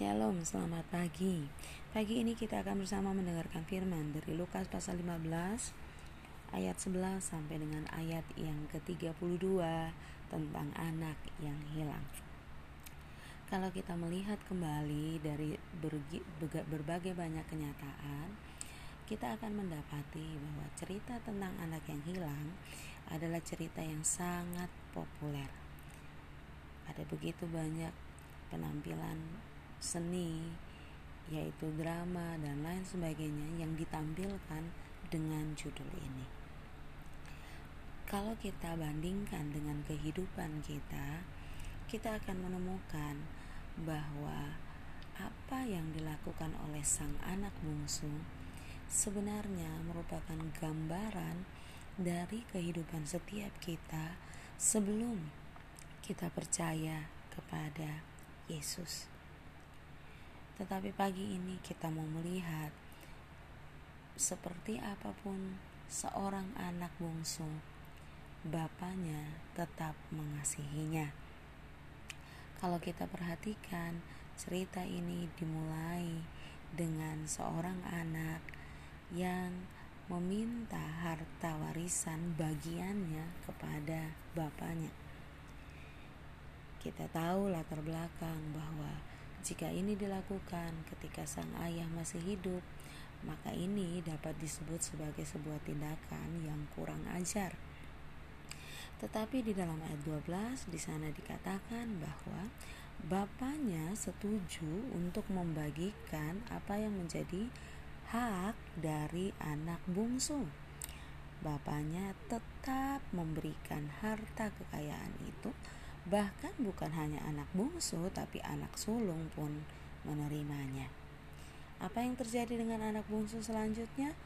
Shalom, selamat pagi. Pagi ini kita akan bersama mendengarkan firman dari Lukas pasal 15 ayat 11 sampai dengan ayat yang ke-32 tentang anak yang hilang. Kalau kita melihat kembali dari berbagai banyak kenyataan, kita akan mendapati bahwa cerita tentang anak yang hilang adalah cerita yang sangat populer. Ada begitu banyak penampilan seni yaitu drama dan lain sebagainya yang ditampilkan dengan judul ini. Kalau kita bandingkan dengan kehidupan kita, kita akan menemukan bahwa apa yang dilakukan oleh sang anak bungsu sebenarnya merupakan gambaran dari kehidupan setiap kita sebelum kita percaya kepada Yesus. Tetapi pagi ini kita mau melihat seperti apa pun seorang anak bungsu, bapaknya tetap mengasihinya. Kalau kita perhatikan, cerita ini dimulai dengan seorang anak yang meminta harta warisan bagiannya kepada bapaknya. Kita tahu latar belakang bahwa jika ini dilakukan ketika sang ayah masih hidup, maka ini dapat disebut sebagai sebuah tindakan yang kurang ajar. Tetapi di dalam ayat 12 di sana dikatakan bahwa bapaknya setuju untuk membagikan apa yang menjadi hak dari anak bungsu. Bapaknya tetap memberikan harta kekayaan itu Bahkan bukan hanya anak bungsu, tapi anak sulung pun menerimanya. Apa yang terjadi dengan anak bungsu selanjutnya?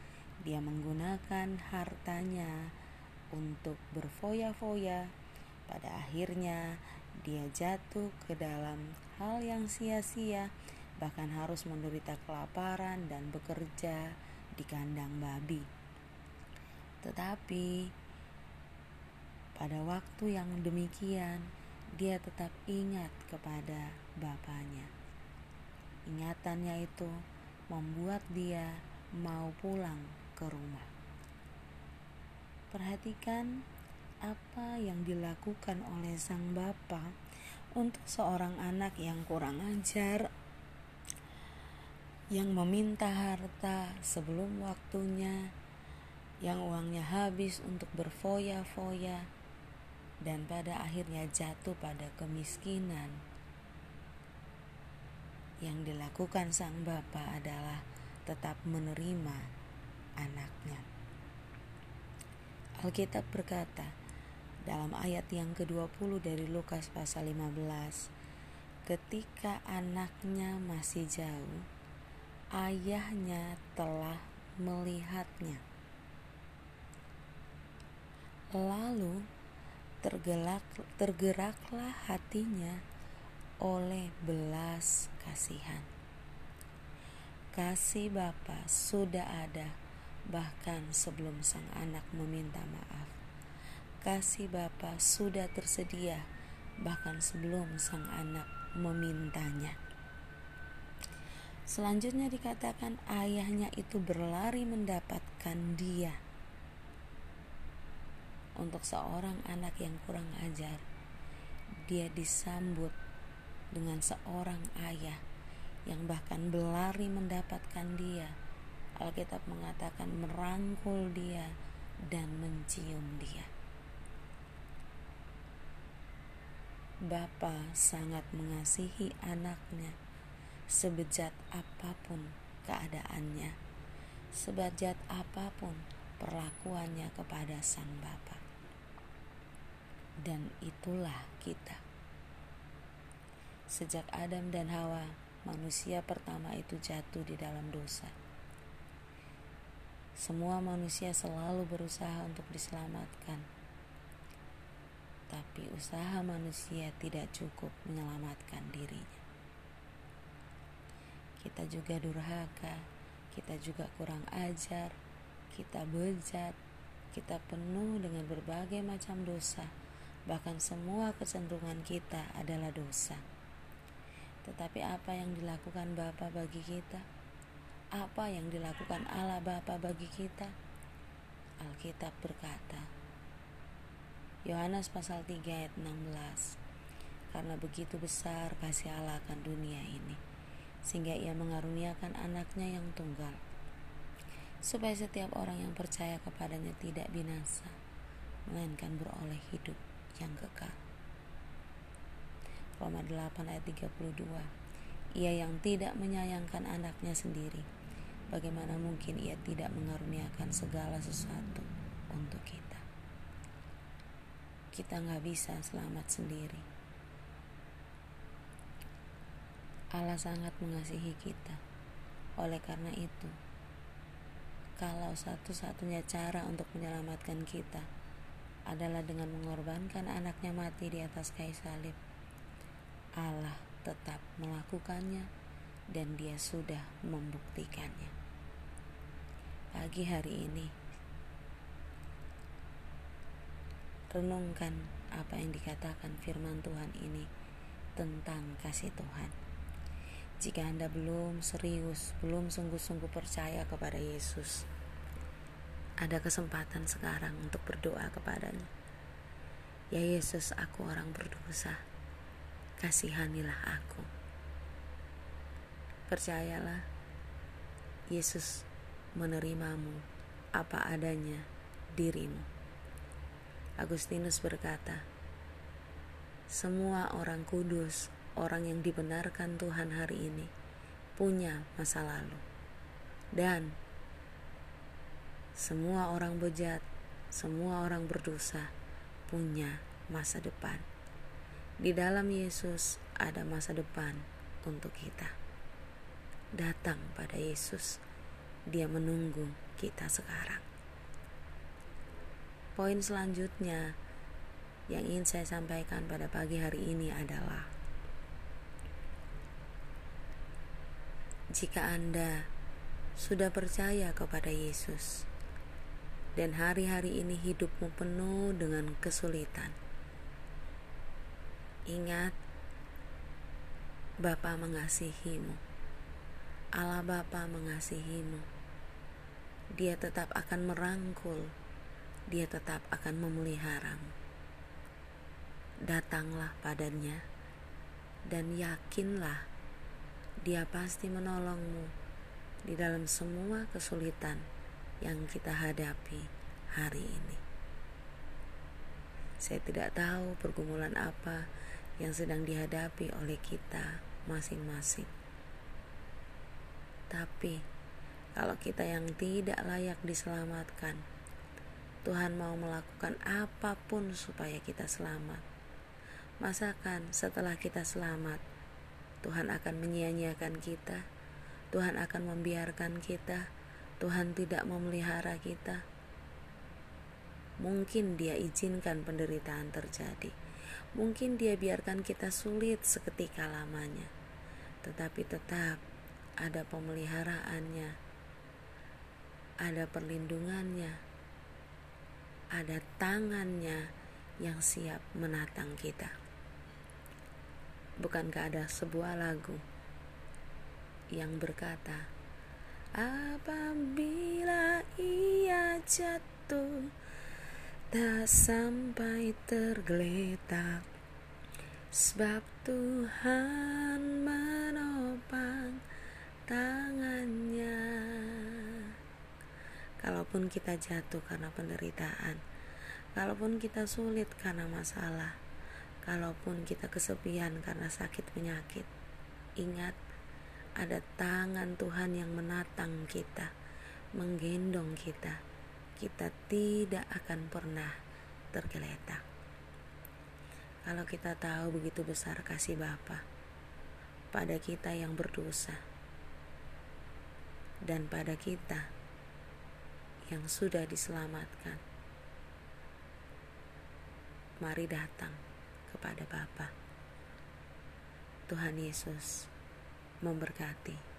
Dia menggunakan hartanya untuk berfoya-foya. Pada akhirnya, dia jatuh ke dalam hal yang sia-sia, bahkan harus menderita kelaparan dan bekerja di kandang babi. Tetapi pada waktu yang demikian, dia tetap ingat kepada bapaknya. Ingatannya itu membuat dia mau pulang ke rumah. Perhatikan apa yang dilakukan oleh sang bapak untuk seorang anak yang kurang ajar yang meminta harta sebelum waktunya yang uangnya habis untuk berfoya-foya dan pada akhirnya jatuh pada kemiskinan. Yang dilakukan sang bapak adalah tetap menerima anaknya. Alkitab berkata dalam ayat yang ke-20 dari Lukas pasal 15, ketika anaknya masih jauh, ayahnya telah melihatnya. Lalu tergelak, tergeraklah hatinya oleh belas kasihan. Kasih Bapa sudah ada bahkan sebelum sang anak meminta maaf. Kasih Bapa sudah tersedia bahkan sebelum sang anak memintanya. Selanjutnya dikatakan ayahnya itu berlari mendapatkan dia untuk seorang anak yang kurang ajar. Dia disambut dengan seorang ayah yang bahkan berlari mendapatkan dia. Alkitab mengatakan merangkul dia dan mencium dia. Bapa sangat mengasihi anaknya sebejat apa pun keadaannya, sebejat apa pun perlakuannya kepada sang bapa dan itulah kita. Sejak Adam dan Hawa, manusia pertama itu jatuh di dalam dosa. Semua manusia selalu berusaha untuk diselamatkan, tapi usaha manusia tidak cukup menyelamatkan dirinya. Kita juga durhaka, kita juga kurang ajar, kita bejat, kita penuh dengan berbagai macam dosa Bahkan semua kecenderungan kita adalah dosa. Tetapi apa yang dilakukan Bapa bagi kita? Apa yang dilakukan Allah Bapa bagi kita? Alkitab berkata, Yohanes pasal 3 ayat 16 Karena begitu besar kasih Allah akan dunia ini Sehingga ia mengaruniakan anaknya yang tunggal Supaya setiap orang yang percaya kepadanya tidak binasa Melainkan beroleh hidup yang kekal. Roma 8 ayat 32 Ia yang tidak menyayangkan anaknya sendiri. Bagaimana mungkin ia tidak mengaruniakan segala sesuatu untuk kita? Kita nggak bisa selamat sendiri. Allah sangat mengasihi kita. Oleh karena itu Kalau satu-satunya cara untuk menyelamatkan kita adalah dengan mengorbankan anaknya mati di atas kayu salib Allah tetap melakukannya dan dia sudah membuktikannya. Pagi hari ini, renungkan apa yang dikatakan firman Tuhan ini tentang kasih Tuhan. Jika Anda belum serius, belum sungguh-sungguh percaya kepada Yesus, ada kesempatan sekarang untuk berdoa kepadanya. Ya Yesus, aku orang berdosa kasihanilah aku. Percayalah, Yesus menerimamu apa adanya dirimu. Agustinus berkata, semua orang kudus, orang yang dibenarkan Tuhan hari ini, punya masa lalu. Dan semua orang bejat, semua orang berdosa, punya masa depan. Di dalam Yesus ada masa depan untuk kita. Datang pada Yesus, Dia menunggu kita sekarang. Poin selanjutnya yang ingin saya sampaikan pada pagi hari ini adalah jika Anda sudah percaya kepada Yesus dan hari-hari ini hidupmu penuh dengan kesulitan Ingat, Bapa mengasihimu. Allah Bapa mengasihimu. Dia tetap akan merangkul. Dia tetap akan memeliharamu. Datanglah padanya dan yakinlah dia pasti menolongmu di dalam semua kesulitan yang kita hadapi hari ini. Saya tidak tahu pergumulan apa yang sedang dihadapi oleh kita masing-masing. Tapi, kalau kita yang tidak layak diselamatkan, Tuhan mau melakukan apa pun supaya kita selamat. Masakan setelah kita selamat, Tuhan akan menyia-nyiakan kita, Tuhan akan membiarkan kita, Tuhan tidak memelihara kita. Mungkin Dia izinkan penderitaan terjadi Mungkin dia biarkan kita sulit seketika lamanya, tetapi tetap ada pemeliharaannya, ada perlindungannya, ada tangannya yang siap menatang kita. Bukankah ada sebuah lagu yang berkata, Apabila ia jatuh tak sampai tergeletak. Sebab Tuhan menopang tangannya. Kalaupun kita jatuh karena penderitaan kalaupun kita sulit karena masalah kalaupun kita kesepian karena sakit penyakit ingat ada tangan Tuhan yang menatang kita menggendong kita kita tidak akan pernah tergeletak. Kalau kita tahu begitu besar kasih Bapa pada kita yang berdosa dan pada kita yang sudah diselamatkan. Mari datang kepada Bapa. Tuhan Yesus memberkati.